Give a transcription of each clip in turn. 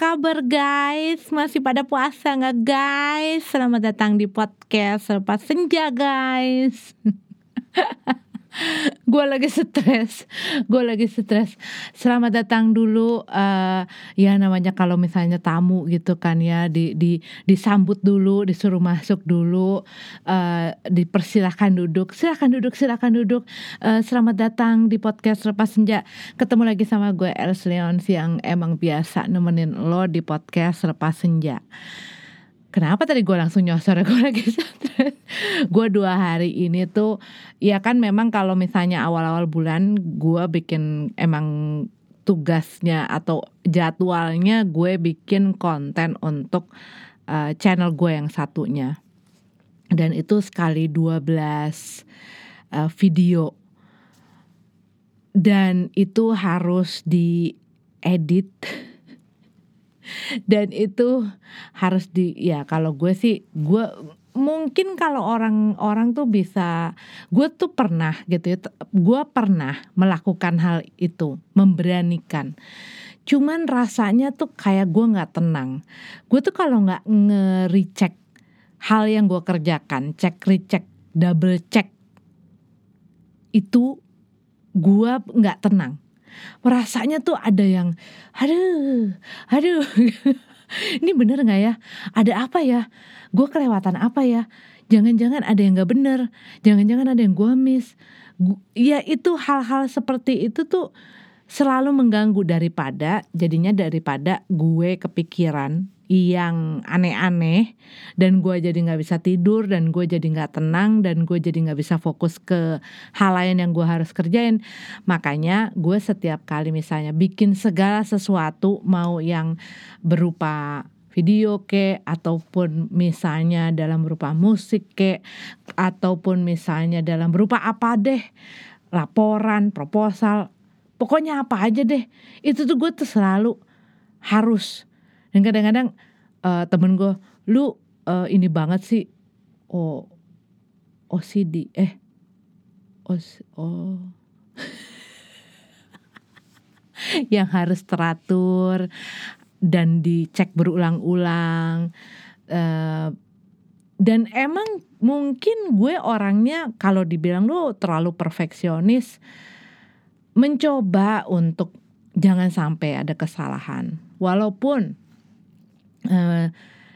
Kabar guys? Masih pada puasa nggak guys? Selamat datang di podcast Lepas Senja guys. gue lagi stres. Gue lagi stres. Selamat datang dulu uh, ya namanya kalau misalnya tamu gitu kan ya di di disambut dulu disuruh masuk dulu uh, dipersilahkan duduk. Silahkan duduk silahkan duduk. Uh, selamat datang di podcast lepas senja. Ketemu lagi sama gue Els Leon yang emang biasa nemenin lo di podcast lepas senja kenapa tadi gue langsung nyosor gue lagi stres gue dua hari ini tuh ya kan memang kalau misalnya awal-awal bulan gue bikin emang tugasnya atau jadwalnya gue bikin konten untuk uh, channel gue yang satunya. Dan itu sekali 12 uh, video. Dan itu harus diedit dan itu harus di ya kalau gue sih gue mungkin kalau orang-orang tuh bisa gue tuh pernah gitu ya gue pernah melakukan hal itu memberanikan. Cuman rasanya tuh kayak gue nggak tenang. Gue tuh kalau nggak nge-recheck hal yang gue kerjakan cek recheck double check itu gue nggak tenang rasanya tuh ada yang aduh aduh. Ini bener nggak ya? Ada apa ya? Gue kelewatan apa ya? Jangan-jangan ada yang nggak bener. Jangan-jangan ada yang gue miss. Ya itu hal-hal seperti itu tuh selalu mengganggu daripada jadinya daripada gue kepikiran yang aneh-aneh dan gue jadi nggak bisa tidur dan gue jadi nggak tenang dan gue jadi nggak bisa fokus ke hal lain yang gue harus kerjain. Makanya gue setiap kali misalnya bikin segala sesuatu mau yang berupa video ke ataupun misalnya dalam berupa musik ke ataupun misalnya dalam berupa apa deh laporan proposal pokoknya apa aja deh itu tuh gue tuh selalu harus dan kadang-kadang uh, temen gue lu uh, ini banget sih oh OCD eh os oh yang harus teratur dan dicek berulang-ulang uh, dan emang mungkin gue orangnya kalau dibilang lu terlalu perfeksionis mencoba untuk jangan sampai ada kesalahan. Walaupun uh,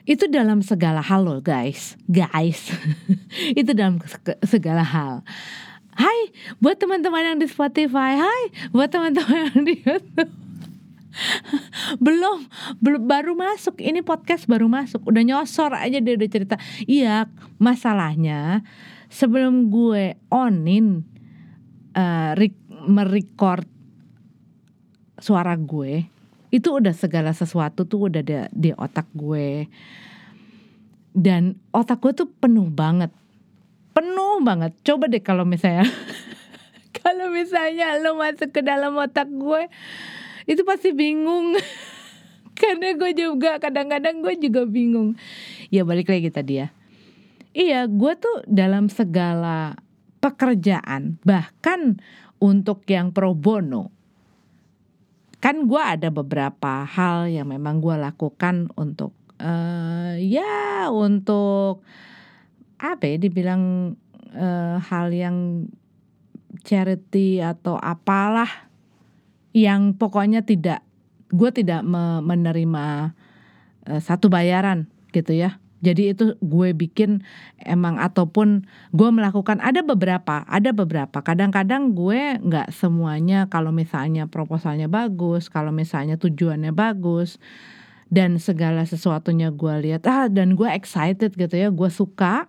itu dalam segala hal loh guys. Guys. Itu dalam segala hal. Hai buat teman-teman yang di Spotify. Hai buat teman-teman yang di YouTube. Belum belum baru masuk. Ini podcast baru masuk. Udah nyosor aja dia udah cerita. Iya masalahnya sebelum gue onin uh, merecord suara gue itu udah segala sesuatu tuh udah di, di otak gue. Dan otak gue tuh penuh banget. Penuh banget. Coba deh kalau misalnya kalau misalnya lo masuk ke dalam otak gue itu pasti bingung. Karena gue juga kadang-kadang gue juga bingung. Ya balik lagi tadi ya. Iya gue tuh dalam segala pekerjaan bahkan untuk yang pro bono kan gue ada beberapa hal yang memang gue lakukan untuk uh, ya untuk apa ya dibilang uh, hal yang charity atau apalah yang pokoknya tidak gue tidak menerima uh, satu bayaran gitu ya jadi itu gue bikin emang ataupun gue melakukan ada beberapa, ada beberapa. Kadang-kadang gue nggak semuanya kalau misalnya proposalnya bagus, kalau misalnya tujuannya bagus dan segala sesuatunya gue lihat ah dan gue excited gitu ya, gue suka.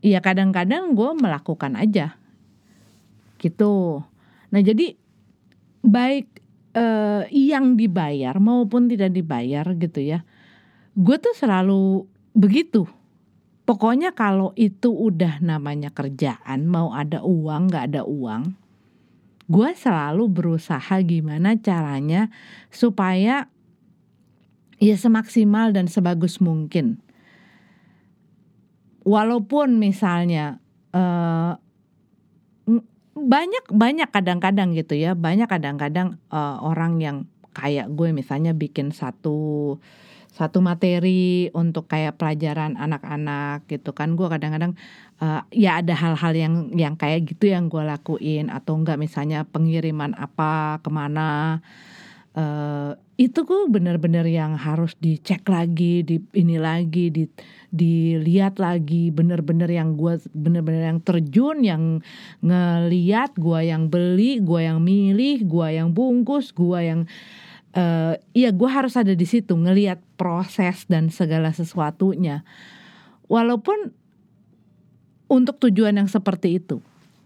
Iya kadang-kadang gue melakukan aja gitu. Nah jadi baik eh, yang dibayar maupun tidak dibayar gitu ya gue tuh selalu begitu. Pokoknya kalau itu udah namanya kerjaan mau ada uang nggak ada uang gue selalu berusaha gimana caranya supaya ya semaksimal dan sebagus mungkin. Walaupun misalnya uh, banyak banyak kadang-kadang gitu ya banyak kadang-kadang uh, orang yang kayak gue misalnya bikin satu satu materi untuk kayak pelajaran anak-anak gitu kan gue kadang-kadang uh, ya ada hal-hal yang yang kayak gitu yang gue lakuin atau enggak misalnya pengiriman apa ke mana uh, itu gue bener-bener yang harus dicek lagi di ini lagi di dilihat lagi. Bener-bener yang gue bener-bener yang terjun yang ngeliat gue yang beli gue yang milih gue yang bungkus gue yang uh, ya gue harus ada di situ ngelihat proses dan segala sesuatunya. Walaupun untuk tujuan yang seperti itu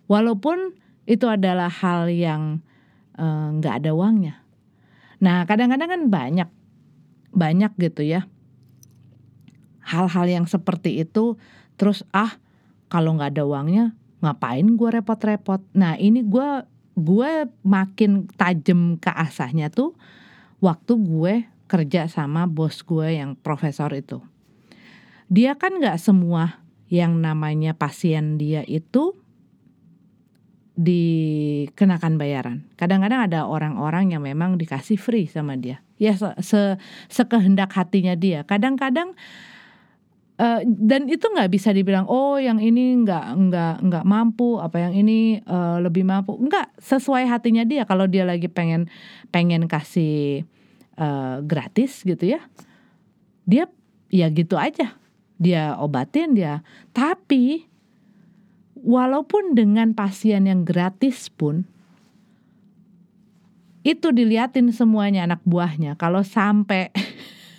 walaupun itu adalah hal yang eh, nggak uh, ada uangnya nah kadang-kadang kan banyak banyak gitu ya hal-hal yang seperti itu terus ah kalau nggak ada uangnya ngapain gue repot-repot nah ini gue gue makin tajam ke asahnya tuh waktu gue kerja sama bos gue yang profesor itu. Dia kan gak semua yang namanya pasien dia itu dikenakan bayaran. Kadang-kadang ada orang-orang yang memang dikasih free sama dia. Ya se, se sekehendak hatinya dia. Kadang-kadang uh, dan itu nggak bisa dibilang oh yang ini nggak nggak nggak mampu apa yang ini uh, lebih mampu nggak sesuai hatinya dia kalau dia lagi pengen pengen kasih uh, gratis gitu ya dia ya gitu aja dia obatin dia tapi walaupun dengan pasien yang gratis pun itu diliatin semuanya anak buahnya. Kalau sampai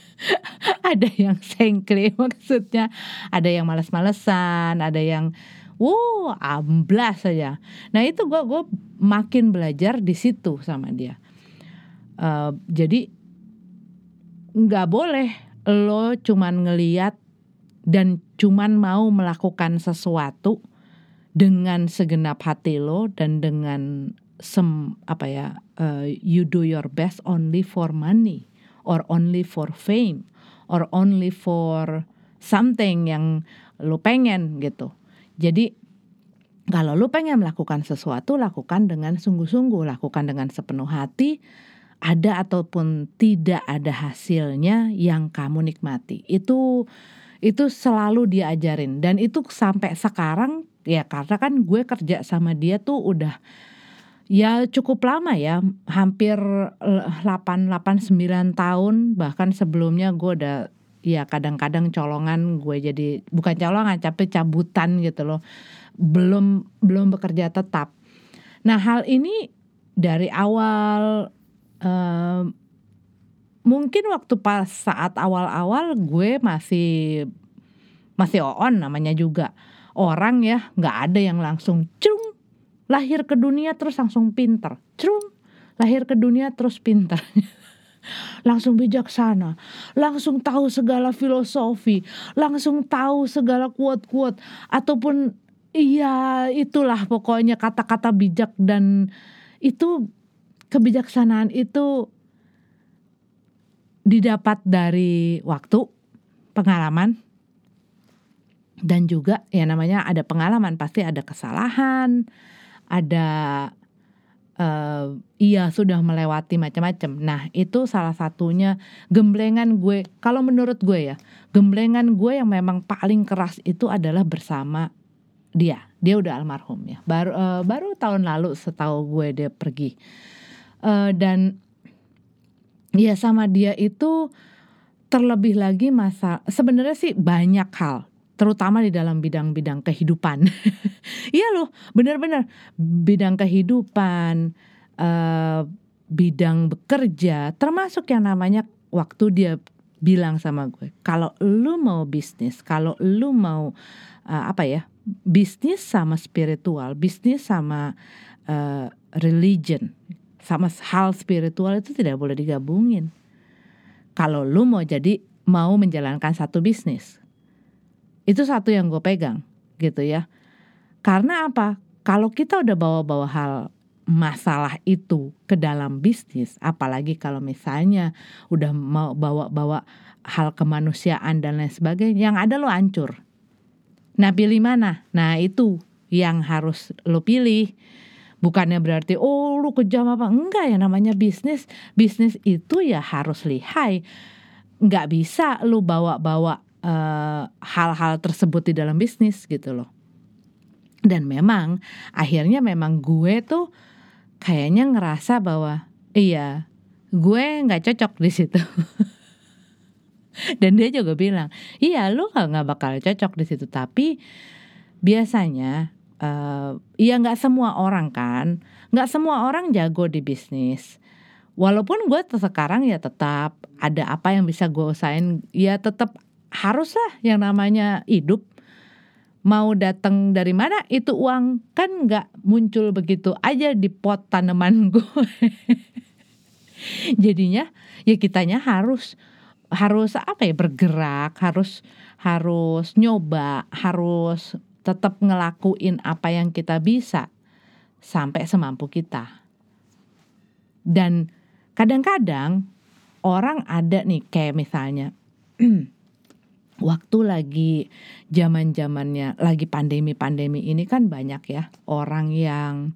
ada yang sengkle maksudnya ada yang males-malesan ada yang wow amblas saja nah itu gue gue makin belajar di situ sama dia. Uh, jadi nggak boleh lo cuman ngeliat dan cuman mau melakukan sesuatu dengan segenap hati lo dan dengan sem apa ya uh, you do your best only for money or only for fame or only for something yang lo pengen gitu jadi kalau lo pengen melakukan sesuatu lakukan dengan sungguh-sungguh lakukan dengan sepenuh hati ada ataupun tidak ada hasilnya yang kamu nikmati. Itu itu selalu diajarin dan itu sampai sekarang ya karena kan gue kerja sama dia tuh udah ya cukup lama ya hampir 8 8 9 tahun. Bahkan sebelumnya gue udah ya kadang-kadang colongan gue jadi bukan colongan tapi cabutan gitu loh. Belum belum bekerja tetap. Nah hal ini dari awal uh, mungkin waktu pas saat awal-awal gue masih masih on namanya juga orang ya nggak ada yang langsung cung lahir ke dunia terus langsung pinter. Cung lahir ke dunia terus pinter. Langsung bijaksana, langsung tahu segala filosofi, langsung tahu segala kuat-kuat ataupun iya itulah pokoknya kata-kata bijak dan itu kebijaksanaan itu didapat dari waktu, pengalaman, dan juga ya namanya ada pengalaman pasti ada kesalahan, ada uh, iya sudah melewati macam-macam. Nah itu salah satunya gemblengan gue. Kalau menurut gue ya gemblengan gue yang memang paling keras itu adalah bersama dia. Dia udah almarhum ya. Baru uh, baru tahun lalu setahu gue dia pergi uh, dan ya sama dia itu terlebih lagi masa sebenarnya sih banyak hal terutama di dalam bidang-bidang kehidupan. iya loh, benar-benar bidang kehidupan, uh, bidang bekerja, termasuk yang namanya waktu dia bilang sama gue, kalau lu mau bisnis, kalau lu mau uh, apa ya, bisnis sama spiritual, bisnis sama uh, religion, sama hal spiritual itu tidak boleh digabungin. Kalau lu mau jadi mau menjalankan satu bisnis, itu satu yang gue pegang gitu ya. Karena apa? Kalau kita udah bawa-bawa hal masalah itu ke dalam bisnis, apalagi kalau misalnya udah mau bawa-bawa hal kemanusiaan dan lain sebagainya, yang ada lo hancur. Nah pilih mana? Nah itu yang harus lo pilih Bukannya berarti oh lu kejam apa enggak ya namanya bisnis. Bisnis itu ya harus lihai. Nggak bisa lu bawa-bawa uh, hal-hal tersebut di dalam bisnis gitu loh. Dan memang akhirnya memang gue tuh kayaknya ngerasa bahwa iya gue nggak cocok di situ. Dan dia juga bilang, iya lu nggak bakal cocok di situ. Tapi biasanya uh, ya nggak semua orang kan, nggak semua orang jago di bisnis. Walaupun gue sekarang ya tetap ada apa yang bisa gue usahain, ya tetap harus lah yang namanya hidup. Mau datang dari mana itu uang kan nggak muncul begitu aja di pot tanaman gue. Jadinya ya kitanya harus harus apa ya bergerak, harus harus nyoba, harus tetap ngelakuin apa yang kita bisa sampai semampu kita. Dan kadang-kadang orang ada nih kayak misalnya waktu lagi zaman-zamannya lagi pandemi-pandemi ini kan banyak ya orang yang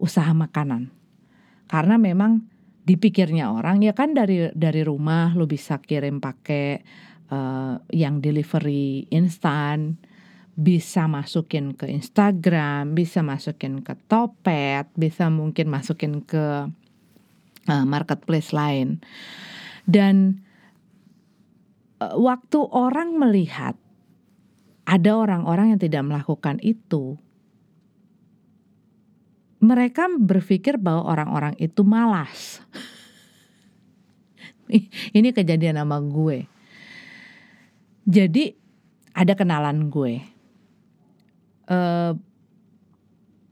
usaha makanan. Karena memang dipikirnya orang ya kan dari dari rumah lo bisa kirim pakai uh, yang delivery instan bisa masukin ke Instagram, bisa masukin ke Topet, bisa mungkin masukin ke uh, marketplace lain. Dan uh, waktu orang melihat ada orang-orang yang tidak melakukan itu, mereka berpikir bahwa orang-orang itu malas. Ini kejadian sama gue. Jadi ada kenalan gue uh,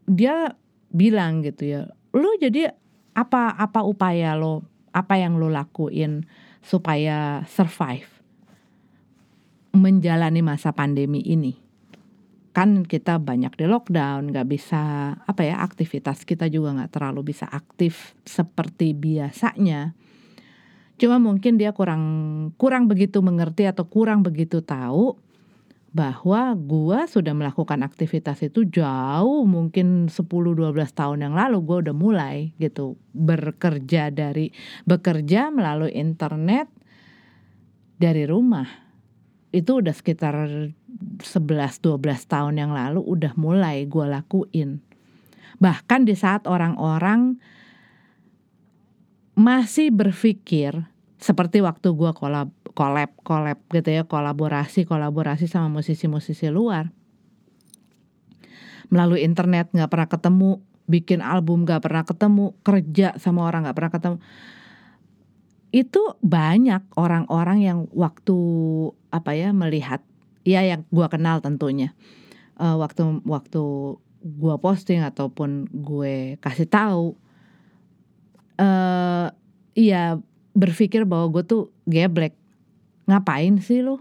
dia bilang gitu ya, lu jadi apa apa upaya lo, apa yang lo lakuin supaya survive menjalani masa pandemi ini? Kan kita banyak di lockdown, nggak bisa apa ya aktivitas kita juga nggak terlalu bisa aktif seperti biasanya. Cuma mungkin dia kurang kurang begitu mengerti atau kurang begitu tahu bahwa gua sudah melakukan aktivitas itu jauh mungkin 10-12 tahun yang lalu gua udah mulai gitu bekerja dari bekerja melalui internet dari rumah itu udah sekitar 11-12 tahun yang lalu udah mulai gua lakuin. Bahkan di saat orang-orang masih berpikir seperti waktu gua kolab collab collab gitu ya kolaborasi kolaborasi sama musisi-musisi luar melalui internet nggak pernah ketemu bikin album nggak pernah ketemu kerja sama orang nggak pernah ketemu itu banyak orang-orang yang waktu apa ya melihat. Ya yang gua kenal tentunya. Uh, waktu waktu gua posting ataupun gue kasih tahu uh, ya berpikir bahwa gue tuh geblek. Ngapain sih lu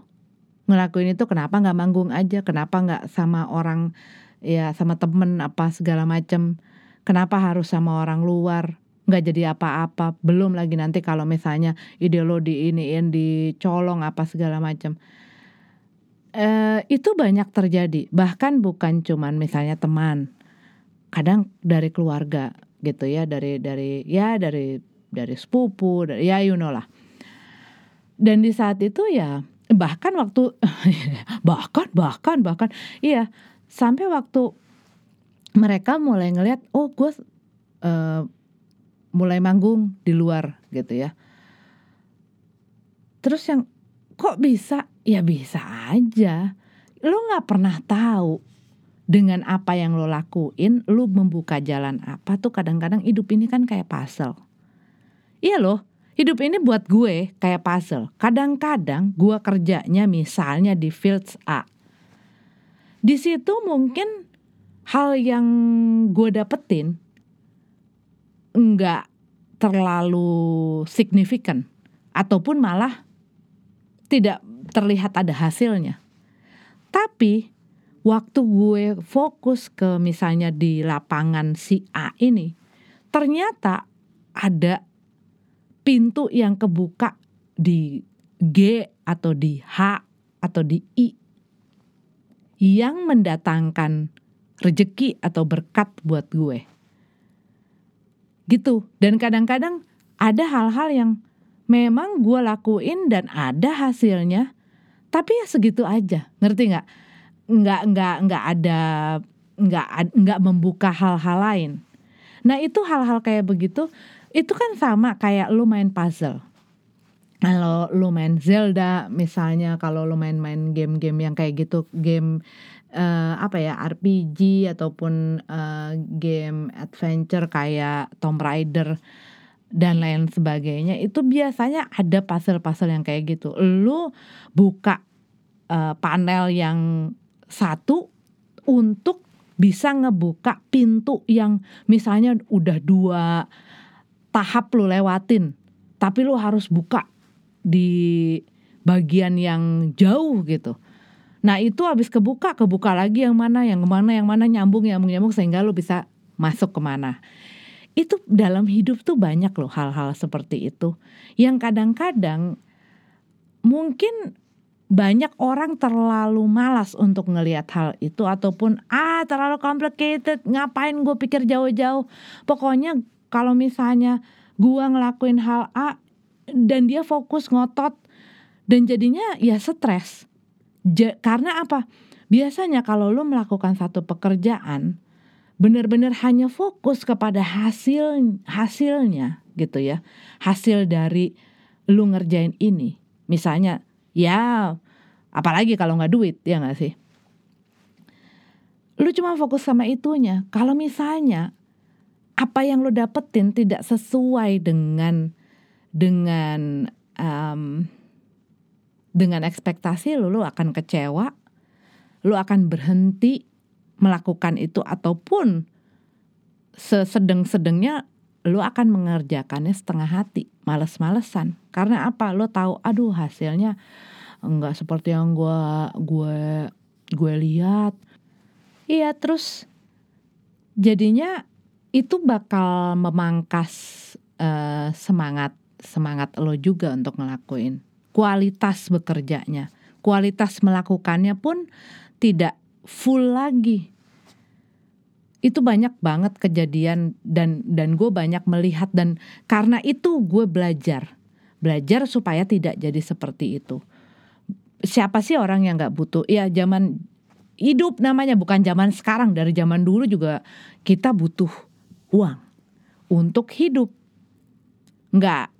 ngelakuin itu? Kenapa nggak manggung aja? Kenapa nggak sama orang ya sama temen apa segala macem? Kenapa harus sama orang luar nggak jadi apa-apa belum lagi nanti kalau misalnya ide lo diiniin dicolong apa segala macam eh, itu banyak terjadi bahkan bukan cuman misalnya teman kadang dari keluarga gitu ya dari dari ya dari dari sepupu dari, ya you know lah. Dan di saat itu ya bahkan waktu bahkan bahkan bahkan iya sampai waktu mereka mulai ngelihat oh gue uh, mulai manggung di luar gitu ya terus yang kok bisa ya bisa aja lo nggak pernah tahu dengan apa yang lo lakuin lo membuka jalan apa tuh kadang-kadang hidup ini kan kayak puzzle iya loh Hidup ini buat gue kayak puzzle. Kadang-kadang gue kerjanya misalnya di fields A. Di situ mungkin hal yang gue dapetin nggak terlalu signifikan ataupun malah tidak terlihat ada hasilnya. Tapi waktu gue fokus ke misalnya di lapangan si A ini, ternyata ada pintu yang kebuka di G atau di H atau di I yang mendatangkan rejeki atau berkat buat gue. Gitu. Dan kadang-kadang ada hal-hal yang memang gue lakuin dan ada hasilnya tapi ya segitu aja. Ngerti nggak? Nggak nggak nggak ada nggak nggak membuka hal-hal lain. Nah itu hal-hal kayak begitu itu kan sama kayak lu main puzzle. Kalau lu main Zelda misalnya kalau lu main-main game-game yang kayak gitu game uh, apa ya RPG ataupun uh, game adventure kayak Tomb Raider dan lain sebagainya itu biasanya ada puzzle-puzzle yang kayak gitu. Lu buka uh, panel yang satu untuk bisa ngebuka pintu yang misalnya udah dua tahap lu lewatin, tapi lu harus buka di bagian yang jauh gitu. Nah itu habis kebuka, kebuka lagi yang mana, yang mana, yang mana nyambung, nyambung, nyambung sehingga lo bisa masuk ke mana. Itu dalam hidup tuh banyak loh hal-hal seperti itu. Yang kadang-kadang mungkin banyak orang terlalu malas untuk ngelihat hal itu ataupun ah terlalu complicated ngapain gue pikir jauh-jauh pokoknya kalau misalnya gue ngelakuin hal A dan dia fokus ngotot dan jadinya ya stres Ja, karena apa? Biasanya kalau lu melakukan satu pekerjaan benar-benar hanya fokus kepada hasil hasilnya gitu ya. Hasil dari lu ngerjain ini. Misalnya ya apalagi kalau nggak duit ya nggak sih? Lu cuma fokus sama itunya. Kalau misalnya apa yang lu dapetin tidak sesuai dengan dengan um, dengan ekspektasi lu, lu akan kecewa, lu akan berhenti melakukan itu ataupun sesedeng-sedengnya lu akan mengerjakannya setengah hati, males-malesan. Karena apa? Lu tahu, aduh hasilnya enggak seperti yang gue gue gue lihat. Iya, terus jadinya itu bakal memangkas uh, semangat semangat lo juga untuk ngelakuin kualitas bekerjanya, kualitas melakukannya pun tidak full lagi. Itu banyak banget kejadian dan dan gue banyak melihat dan karena itu gue belajar, belajar supaya tidak jadi seperti itu. Siapa sih orang yang nggak butuh? Ya zaman hidup namanya bukan zaman sekarang dari zaman dulu juga kita butuh uang untuk hidup. Nggak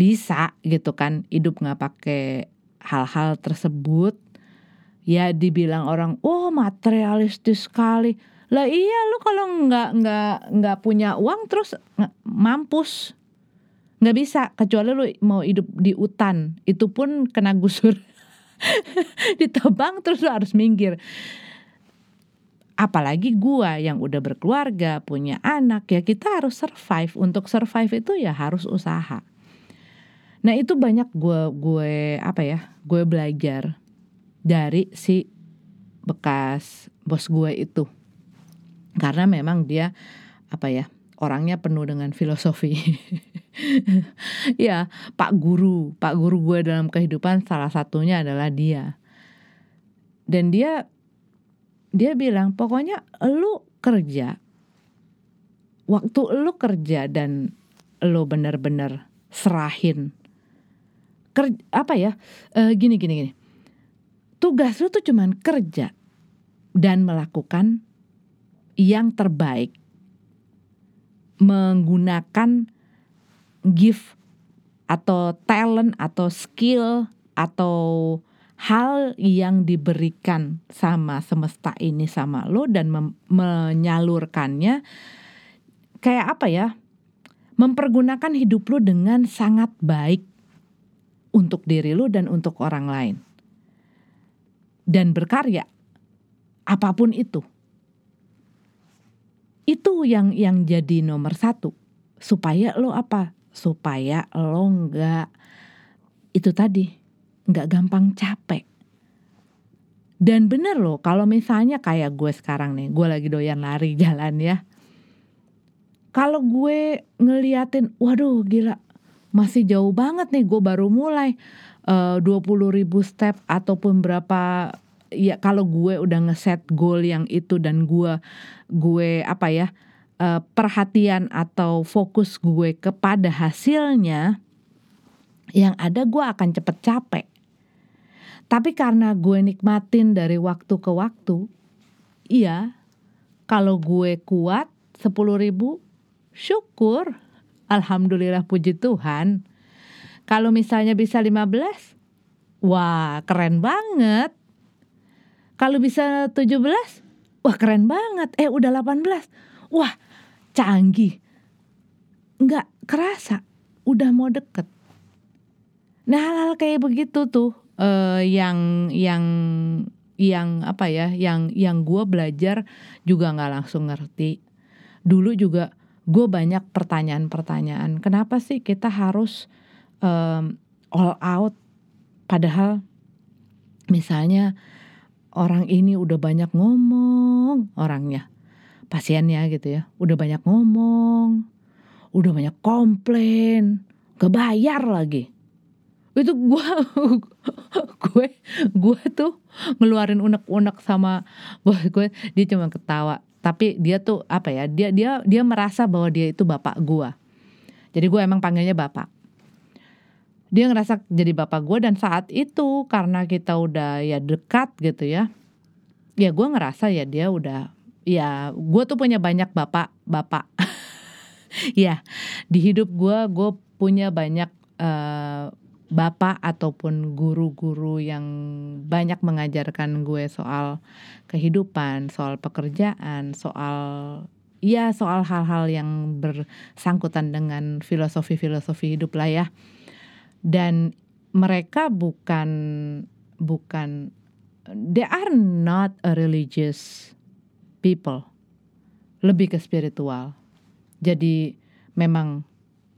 bisa gitu kan hidup nggak pakai hal-hal tersebut. Ya dibilang orang oh materialistis sekali. Lah iya lu kalau nggak nggak nggak punya uang terus mampus. Nggak bisa kecuali lu mau hidup di hutan. Itu pun kena gusur. Ditebang terus lu harus minggir. Apalagi gua yang udah berkeluarga punya anak ya kita harus survive. Untuk survive itu ya harus usaha Nah itu banyak gue gue apa ya gue belajar dari si bekas bos gue itu. Karena memang dia apa ya orangnya penuh dengan filosofi. Ya pak guru pak guru gue dalam kehidupan salah satunya adalah dia. Dan dia dia bilang pokoknya lu kerja. Waktu lu kerja dan lu bener-bener serahin ker, apa ya e, gini gini gini. Tugas lu tuh cuman kerja dan melakukan yang terbaik. Menggunakan gift atau talent atau skill atau hal yang diberikan sama semesta ini sama lo dan menyalurkannya kayak apa ya mempergunakan hidup lo dengan sangat baik untuk diri lu dan untuk orang lain. Dan berkarya apa pun itu. Itu yang yang jadi nomor satu. Supaya lo apa? Supaya lo nggak itu tadi nggak gampang capek. Dan bener loh kalau misalnya kayak gue sekarang nih, gue lagi doyan lari jalan ya. Kalau gue ngeliatin, waduh gila masih jauh banget nih gue baru mulai eh, dua puluh ribu step ataupun berapa ya kalau gue udah ngeset goal yang itu dan gue gue apa ya uh, perhatian atau fokus gue kepada hasilnya, yang ada gue akan cepet capek. Tapi karena gue nikmatin dari waktu ke waktu, iya, kalau gue kuat 10 ribu, syukur. Alhamdulillah puji Tuhan. Kalau misalnya bisa 15, wah keren banget. Kalau bisa 17, wah keren banget. Eh udah 18, wah canggih. Nggak kerasa, udah mau deket. Nah hal-hal kayak begitu tuh uh, yang yang yang apa ya yang yang gue belajar juga nggak langsung ngerti dulu juga gue banyak pertanyaan-pertanyaan kenapa sih kita harus um, all out? Padahal misalnya orang ini udah banyak ngomong orangnya pasiennya gitu ya udah banyak ngomong udah banyak komplain gak bayar lagi. Itu gue gue gue tuh ngeluarin unek-unek sama bos gue dia cuma ketawa tapi dia tuh apa ya dia dia dia merasa bahwa dia itu bapak gue jadi gue emang panggilnya bapak. Dia ngerasa jadi bapak gue dan saat itu karena kita udah ya dekat gitu ya ya gue ngerasa ya dia udah ya gue tuh punya banyak bapak bapak. Ya di hidup gue gue punya banyak uh, bapak ataupun guru-guru yang banyak mengajarkan gue soal kehidupan, soal pekerjaan, soal ya soal hal-hal yang bersangkutan dengan filosofi-filosofi hidup lah ya. Dan mereka bukan bukan they are not a religious people. Lebih ke spiritual. Jadi memang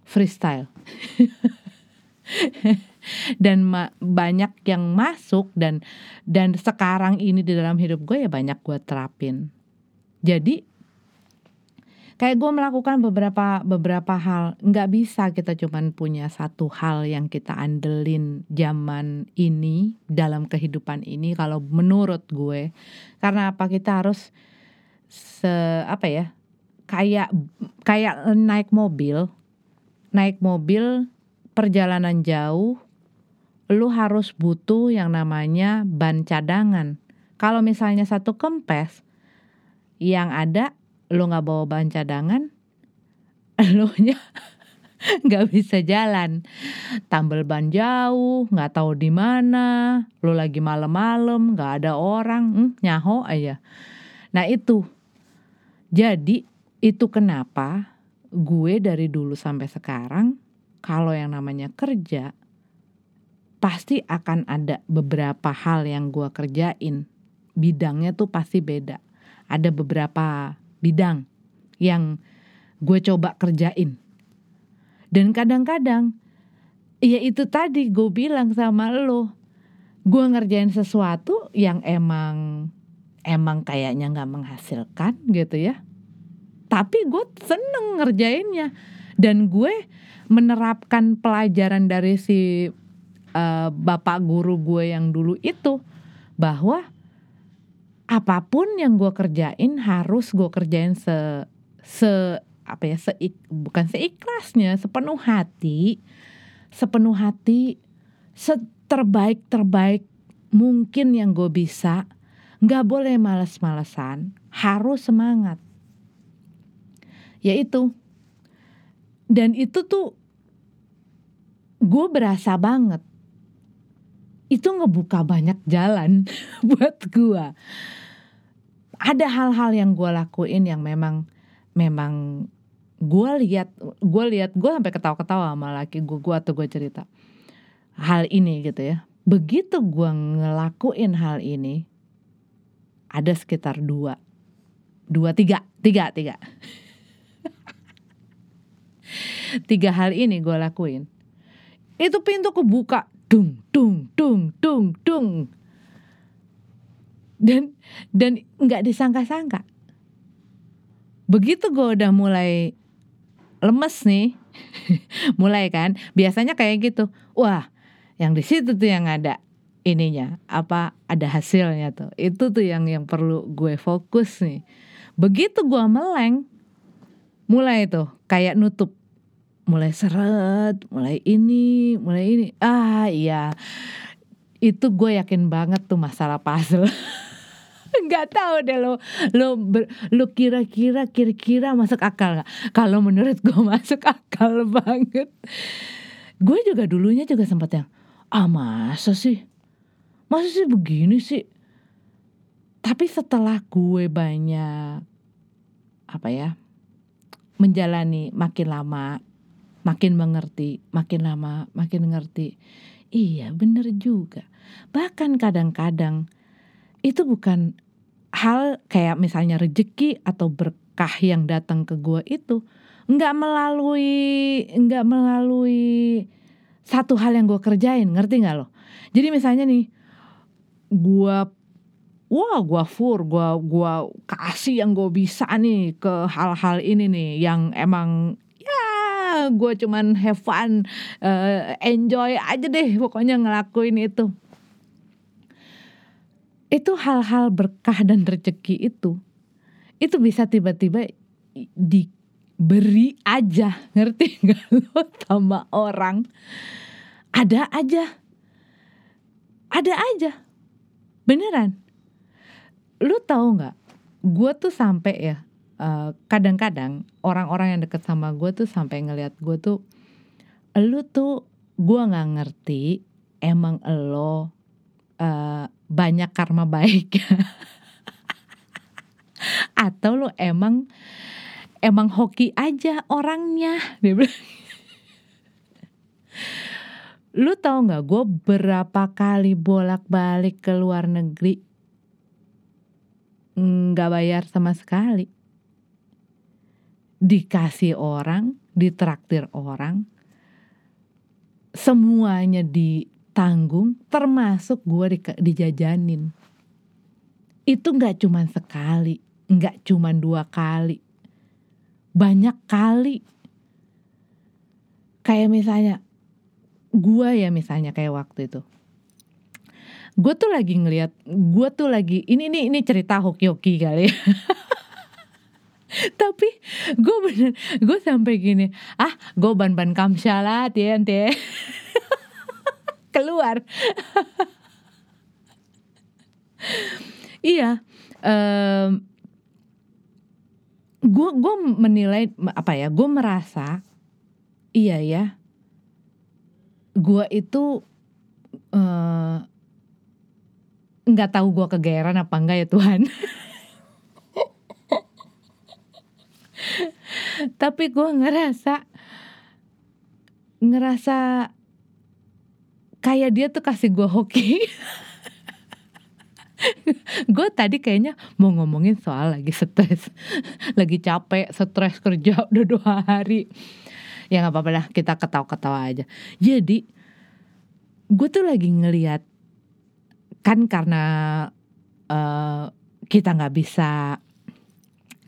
freestyle. dan ma banyak yang masuk dan dan sekarang ini di dalam hidup gue ya banyak gue terapin. Jadi kayak gue melakukan beberapa beberapa hal. Nggak bisa kita cuman punya satu hal yang kita andelin zaman ini dalam kehidupan ini kalau menurut gue. Karena apa? Kita harus se apa ya? Kayak kayak naik mobil naik mobil perjalanan jauh, lu harus butuh yang namanya ban cadangan. Kalau misalnya satu kempes, yang ada lu nggak bawa ban cadangan, lu nya nggak bisa jalan. Tambal ban jauh, nggak tahu di mana, lu lagi malam-malam, nggak ada orang, hmm, nyaho aja. Nah itu, jadi itu kenapa gue dari dulu sampai sekarang kalau yang namanya kerja pasti akan ada beberapa hal yang gue kerjain. Bidangnya tuh pasti beda. Ada beberapa bidang yang gue coba kerjain. Dan kadang-kadang ya itu tadi gue bilang sama lo gue ngerjain sesuatu yang emang emang kayaknya nggak menghasilkan gitu ya. Tapi gue seneng ngerjainnya dan gue menerapkan pelajaran dari si uh, bapak guru gue yang dulu itu bahwa apa pun yang gue kerjain harus gue kerjain se se apa ya se bukan seikhlasnya sepenuh hati sepenuh hati seterbaik terbaik mungkin yang gue bisa. Nggak boleh males-malesan harus semangat. Yaitu dan itu tuh gue berasa banget. Itu ngebuka banyak jalan buat gue ada hal-hal yang gue lakuin yang memang memang gue lihat gue lihat gue sampai ketawa-ketawa sama laki gue gue atau gue cerita hal ini gitu ya. Begitu gue ngelakuin hal ini ada sekitar dua dua tiga tiga tiga tiga hal ini gue lakuin. Itu pintu kebuka. Dung dung dung dung dung. Dan dan nggak disangka-sangka. Begitu gue udah mulai lemes nih mulai kan biasanya kayak gitu. Wah yang di situ tuh yang ada ininya apa ada hasilnya tuh. Itu tuh yang yang perlu gue fokus nih. Begitu gue meleng mulai tuh kayak nutup mulai seret mulai ini mulai ini. Ah iya. Itu gue yakin banget tuh masalah puzzle. Nggak tahu deh lo lo ber, lo kira-kira kira-kira masuk akal nggak? Kalau menurut gue masuk akal banget. Gue juga dulunya juga sempat yang ah masa sih? Masa sih begini sih? Tapi setelah gue banyak apa ya menjalani makin lama makin mengerti makin lama makin ngerti. Iya bener juga. Bahkan kadang-kadang itu bukan hal kayak misalnya rejeki atau berkah yang datang ke gue itu nggak melalui nggak melalui satu hal yang gue kerjain ngerti nggak lo? Jadi misalnya nih gue wah gue fur gue gua kasih yang gue bisa nih ke hal-hal ini nih yang emang gue cuman have fun uh, enjoy aja deh pokoknya ngelakuin itu. Itu hal-hal berkah dan rezeki itu itu bisa tiba-tiba diberi aja. Ngerti nggak lo sama orang? Ada aja. Ada aja. Beneran. Lu tahu nggak? Gue tuh sampai ya kadang kadang-kadang orang-orang yang deket sama gue tuh sampai ngelihat gue tuh lu tuh gue nggak ngerti emang lo uh, banyak karma baik. Atau lo emang emang hoki aja orangnya lu tau nggak gue berapa kali bolak balik ke luar negeri nggak bayar sama sekali dikasih orang ditraktir orang semuanya di tanggung termasuk gue di, dijajanin. Itu nggak cuma sekali nggak cuma dua kali banyak kali. Kayak misalnya gue ya misalnya kayak waktu itu. Gue tuh lagi ngeliat gue tuh lagi ini ini ini cerita hoki-hoki kali ya. tapi gue bener gue sampai gini ah gue ban ban kamshalat ya ente. Keluar. Iya um, gue gue menilai apa ya gue merasa iya ya gue itu nggak uh, tahu gue kegeeran apa enggak ya Tuhan tapi gue ngerasa ngerasa kayak dia tuh kasih gue hoki. Gue tadi kayaknya mau ngomongin soal lagi stres lagi capek stres kerja udah dua hari. Ya nggak apa-apa lah kita ketawa-ketawa aja. Jadi gue tuh lagi ngeliat kan karena uh, kita nggak bisa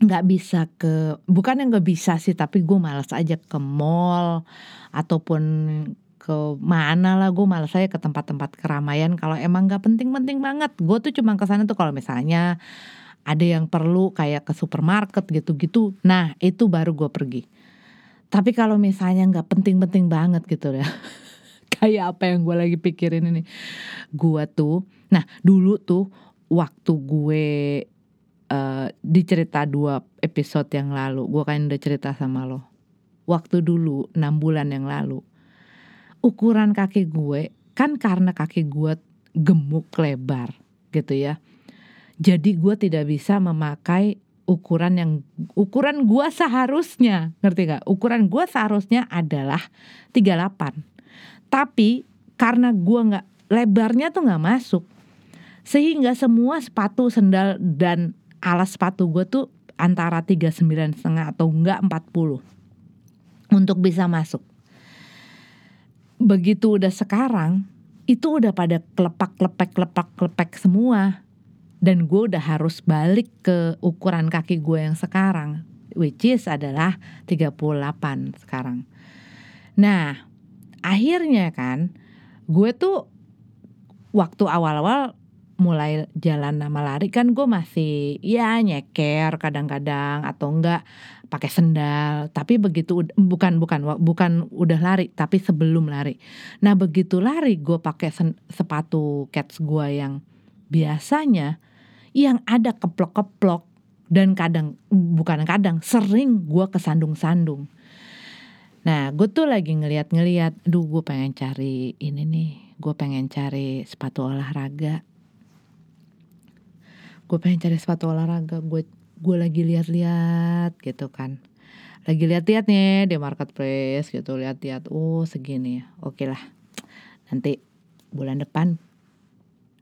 nggak bisa ke bukan yang nggak bisa sih tapi gue malas aja ke mall ataupun ke mana lah gue malas aja ke tempat-tempat keramaian. Kalau emang nggak penting-penting banget gue tuh cuma ke sana tuh kalau misalnya ada yang perlu kayak ke supermarket gitu-gitu. Nah itu baru gue pergi. Tapi kalau misalnya nggak penting-penting banget gitu ya kayak apa yang gue lagi pikirin ini gue tuh nah dulu tuh waktu gue uh, di cerita dua episode yang lalu. Gue kan udah cerita sama lo. Waktu dulu enam bulan yang lalu. Ukuran kaki gue kan karena kaki gue gemuk lebar gitu ya. Jadi gue tidak bisa memakai ukuran yang ukuran gue seharusnya ngerti gak ukuran gue seharusnya adalah 38 tapi karena gue nggak lebarnya tuh nggak masuk sehingga semua sepatu sendal dan alas sepatu gue tuh antara tiga sembilan setengah atau enggak 40 untuk bisa masuk. Begitu udah sekarang itu udah pada kelepak klepek kelepak klepek semua dan gue udah harus balik ke ukuran kaki gue yang sekarang which is adalah 38 sekarang. Nah, akhirnya kan gue tuh waktu awal-awal mulai jalan nama lari kan gue masih ya nyeker kadang-kadang atau enggak pakai sendal. Tapi begitu bukan bukan bukan udah lari tapi sebelum lari. Nah begitu lari gue pakai sepatu cats gue yang biasanya yang ada keplok-keplok dan kadang bukan kadang sering gue kesandung-sandung. Nah gue tuh lagi ngeliat-ngeliat duh gue pengen cari ini nih gue pengen cari sepatu olahraga gue pengen cari sepatu olahraga gue gue lagi lihat-lihat gitu kan. Lagi lihat-lihat nih di marketplace gitu lihat-lihat oh segini ya oke lah. Nanti bulan depan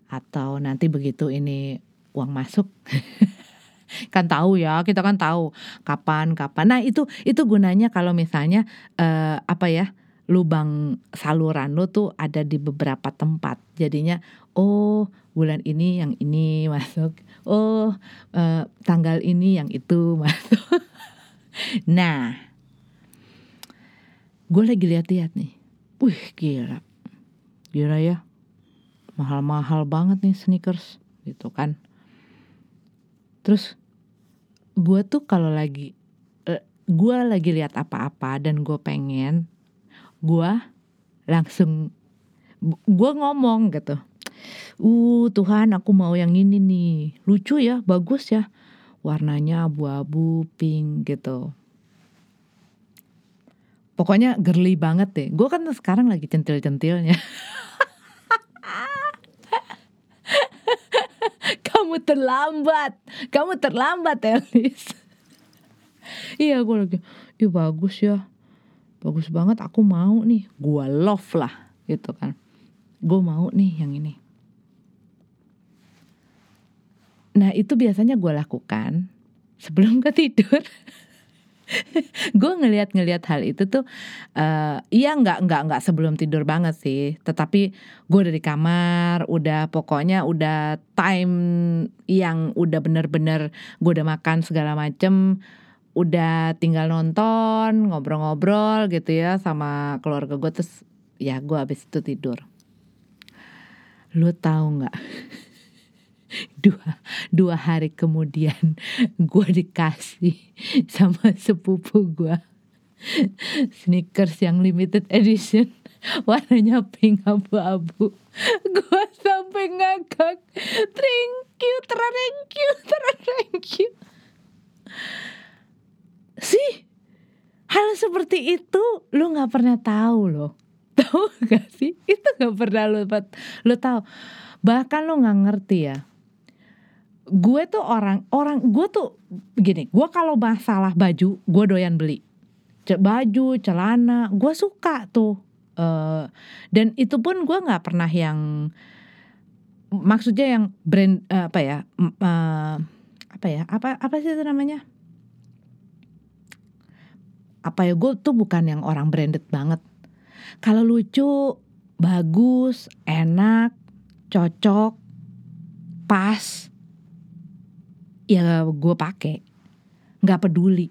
atau nanti begitu ini uang masuk. Kan tahu ya kita kan tahu kapan kapan. Nah itu itu gunanya kalau misalnya uh, apa ya lubang saluran lo tuh ada di beberapa tempat. Jadinya oh bulan ini yang ini masuk oh uh, tanggal ini yang itu nah gue lagi lihat-lihat nih. Wih gila. Gila ya. Mahal-mahal banget nih sneakers gitu kan. Terus gue tuh kalau lagi uh, eh, gue lagi lihat apa-apa dan gue pengen gue langsung gue ngomong gitu uh Tuhan aku mau yang ini nih. Lucu ya bagus ya. Warnanya abu-abu pink gitu. Pokoknya girly banget deh. Gue kan sekarang lagi centil-centilnya. Kamu terlambat. Kamu terlambat Elis. Iya gue lagi iya bagus ya. Bagus banget aku mau nih. Gue love lah gitu kan. Gue mau nih yang ini nah itu biasanya gue lakukan sebelum ke tidur. Gue ngelihat-ngelihat hal itu tuh uh, iya nggak nggak nggak sebelum tidur banget sih. Tetapi gue dari kamar udah pokoknya udah time yang udah bener-bener gue udah makan segala macem udah tinggal nonton ngobrol-ngobrol gitu ya sama keluarga gue terus ya gue abis itu tidur. Lu tahu nggak dua dua hari kemudian gue dikasih sama sepupu gue sneakers yang limited edition warnanya pink abu-abu. Gue sampai ngakak thank you thank you thank you. Sih hal seperti itu lu nggak pernah tahu loh. Tahu gak sih? Itu nggak pernah lu lu tahu. Bahkan lu nggak ngerti ya gue tuh orang orang gue tuh begini gue kalau masalah baju gue doyan beli. Baju celana gue suka tuh uh, dan itu pun gue nggak pernah yang maksudnya yang brand uh, apa ya uh, apa ya apa apa sih itu namanya? Apa ya gue tuh bukan yang orang branded banget. Kalau lucu bagus enak cocok pas ya gue pakai nggak peduli.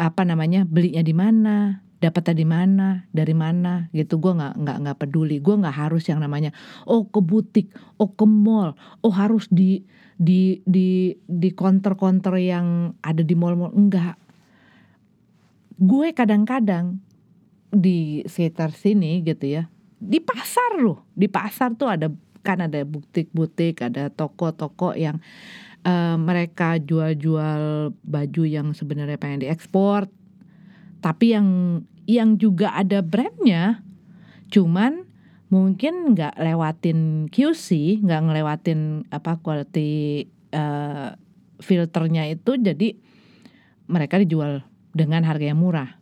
Apa namanya belinya di mana dapatnya di mana dari mana gitu. Gue nggak nggak nggak peduli. Gue nggak harus yang namanya oh ke butik oh ke mall oh harus di di di di counter-counter yang ada di mall-mall. Enggak gue kadang-kadang di sekitar sini gitu ya di pasar loh. Di pasar tuh ada kan ada butik-butik ada toko-toko yang uh, mereka jual-jual baju yang sebenarnya pengen diekspor tapi yang yang juga ada brandnya cuman mungkin nggak lewatin QC nggak ngelewatin apa quality uh, filternya itu jadi mereka dijual dengan harga yang murah.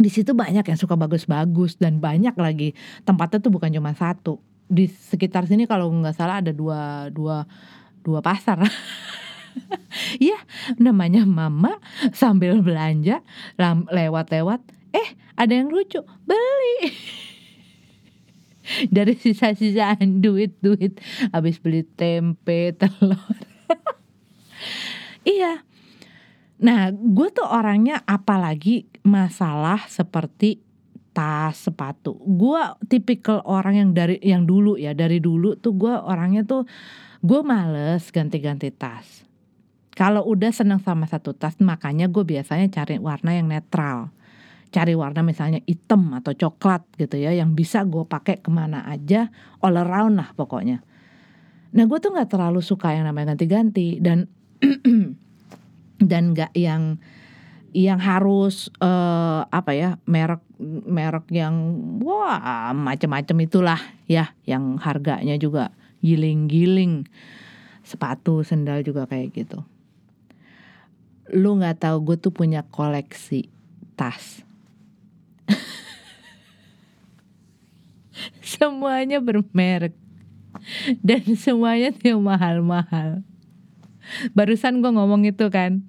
Di situ banyak yang suka bagus-bagus dan banyak lagi tempatnya tuh bukan cuma satu. Di sekitar sini kalau nggak salah ada dua dua dua pasar. ya namanya mama sambil belanja lewat-lewat eh ada yang lucu beli. Dari sisa-sisaan duit-duit habis beli tempe telur. Iya. Nah, gue tuh orangnya apalagi masalah seperti tas, sepatu. Gue tipikal orang yang dari yang dulu ya, dari dulu tuh gue orangnya tuh gue males ganti-ganti tas. Kalau udah seneng sama satu tas, makanya gue biasanya cari warna yang netral. Cari warna misalnya hitam atau coklat gitu ya, yang bisa gue pakai ke mana aja, all around lah pokoknya. Nah gue tuh nggak terlalu suka yang namanya ganti-ganti dan dan nggak yang yang harus uh, apa ya merek merek yang wah macam-macam itulah ya yang harganya juga giling-giling. Sepatu sendal juga kayak gitu. Lu nggak tahu gue tuh punya koleksi tas. Semuanya bermerek. Dan semuanya tuh mahal-mahal. Barusan gue ngomong itu kan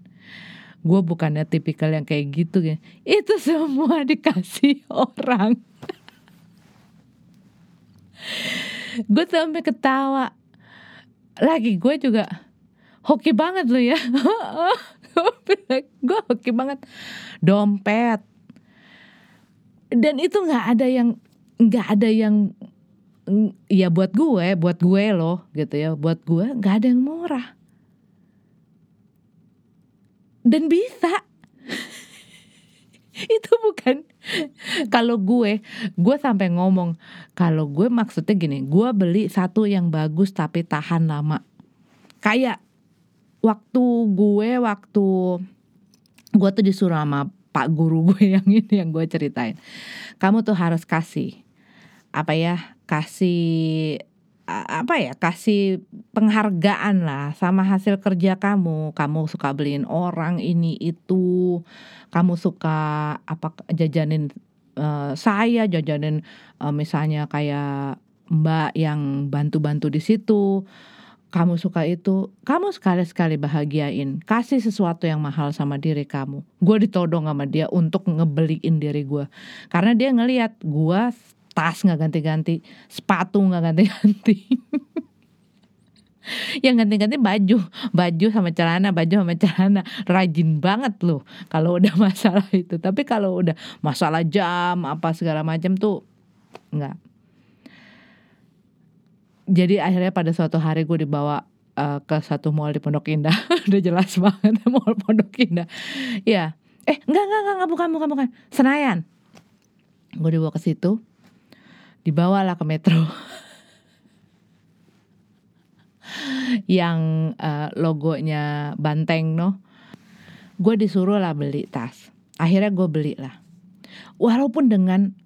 gue bukannya tipikal yang kayak gitu ya itu semua dikasih orang. Gue sampai ketawa. Lagi gue juga hoki banget lo ya. Gue hoki banget. Dompet. Dan itu nggak ada yang nggak ada yang ya buat gue buat gue loh gitu ya. Buat gue nggak ada yang murah dan bisa. Itu bukan. Kalau gue gue sampai ngomong kalau gue maksudnya gini gue beli satu yang bagus tapi tahan lama. Kayak waktu gue waktu gue tuh disuruh sama pak guru gue yang ini yang gue ceritain. Kamu tuh harus kasih apa ya kasih apa ya kasih penghargaan lah sama hasil kerja kamu. Kamu suka beliin orang ini itu. Kamu suka apa jajanin uh, saya jajanin uh, misalnya kayak mbak yang bantu-bantu di situ. Kamu suka itu kamu sekali-sekali bahagiain. Kasih sesuatu yang mahal sama diri kamu. Gue ditodong sama dia untuk ngebeliin diri gue karena dia ngelihat gue tas nggak ganti-ganti, sepatu nggak ganti-ganti. yang ganti-ganti baju, baju sama celana, baju sama celana, rajin banget loh kalau udah masalah itu. Tapi kalau udah masalah jam apa segala macam tuh nggak. Jadi akhirnya pada suatu hari gue dibawa uh, ke satu mall di Pondok Indah, udah jelas banget mall Pondok Indah. Ya, eh enggak enggak enggak bukan bukan bukan Senayan. Gue dibawa ke situ, dibawalah ke metro. Yang uh, logonya banteng no. Gue disuruh lah beli tas. Akhirnya gue beli lah walaupun dengan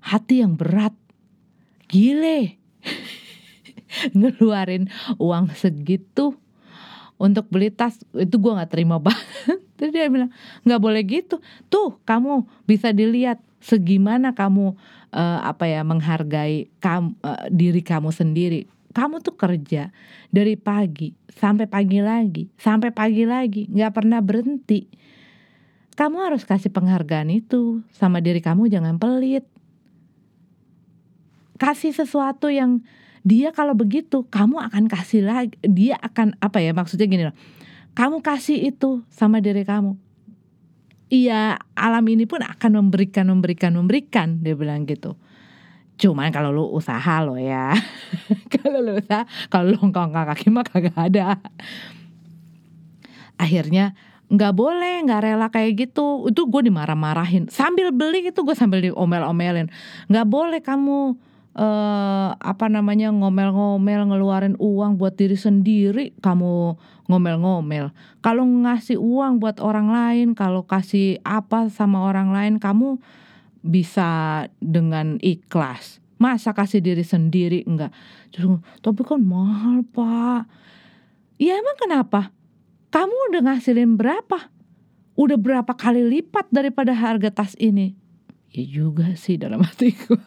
hati yang berat. Gile. Ngeluarin uang segitu untuk beli tas itu gue nggak terima banget. Terus dia bilang nggak boleh gitu. Tuh kamu bisa dilihat segimana kamu uh, apa ya menghargai kam, uh, diri kamu sendiri. Kamu tuh kerja dari pagi sampai pagi lagi, sampai pagi lagi, nggak pernah berhenti. Kamu harus kasih penghargaan itu sama diri kamu, jangan pelit. Kasih sesuatu yang dia kalau begitu, kamu akan kasih lagi. Dia akan apa ya maksudnya gini loh. Kamu kasih itu sama diri kamu, iya alam ini pun akan memberikan memberikan memberikan dia bilang gitu. Cuman kalau lu usaha lo ya. Kalau lu usaha kalau lu ngkong kaki mah kagak ada. Akhirnya nggak boleh nggak rela kayak gitu. Itu gue dimarah-marahin. Sambil beli itu gue sambil diomel-omelin. Nggak boleh kamu uh, apa namanya ngomel-ngomel ngeluarin uang buat diri sendiri. Kamu ngomel-ngomel. Kalau ngasih uang buat orang lain, kalau kasih apa sama orang lain, kamu bisa dengan ikhlas. Masa kasih diri sendiri enggak? Terus, tapi kan mahal pak. Ya emang kenapa? Kamu udah ngasilin berapa? Udah berapa kali lipat daripada harga tas ini? Ya juga sih dalam hatiku.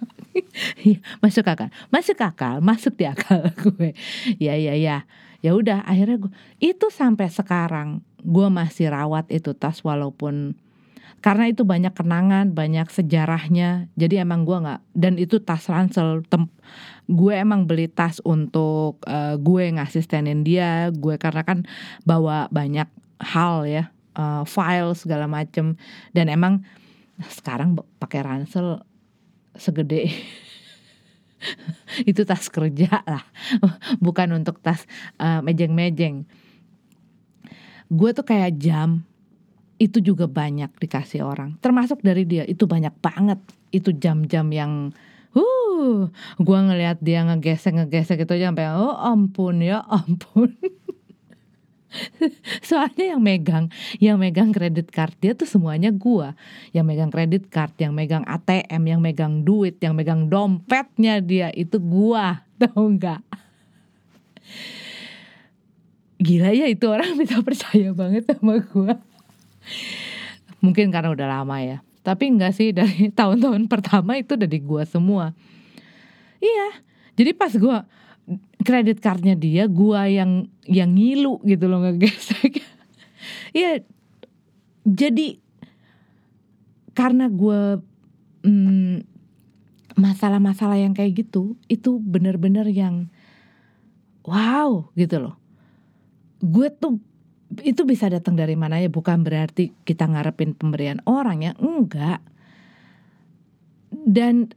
Iya, masuk akal, masuk akal, masuk di akal gue. Ya ya ya ya udah akhirnya gue itu sampai sekarang gue masih rawat itu tas walaupun karena itu banyak kenangan banyak sejarahnya. Jadi emang gue nggak dan itu tas ransel tem, gue emang beli tas untuk uh, gue ngasistenin dia. Gue karena kan bawa banyak hal ya uh, file segala macem. Dan emang sekarang pakai ransel segede itu tas kerja lah. Bukan untuk tas uh, mejeng-mejeng. Gue tuh kayak jam itu juga banyak dikasih orang. Termasuk dari dia itu banyak banget. Itu jam-jam yang uh gue ngelihat dia ngegesek ngegesek itu aja sampai oh ampun ya ampun soalnya yang megang yang megang kredit card dia tuh semuanya gua. Yang megang kredit card yang megang ATM yang megang duit yang megang dompetnya dia itu gua. Tau nggak? Gila ya itu orang bisa percaya banget sama gua. Mungkin karena udah lama ya. Tapi enggak sih dari tahun-tahun pertama itu dari gua semua. Iya jadi pas gua kredit cardnya dia gua yang yang ngilu gitu loh ngegesek iya jadi karena gua hmm, masalah-masalah yang kayak gitu itu bener-bener yang wow gitu loh. Gue tuh itu bisa datang dari mana ya? Bukan berarti kita ngarepin pemberian orang ya? Enggak. Dan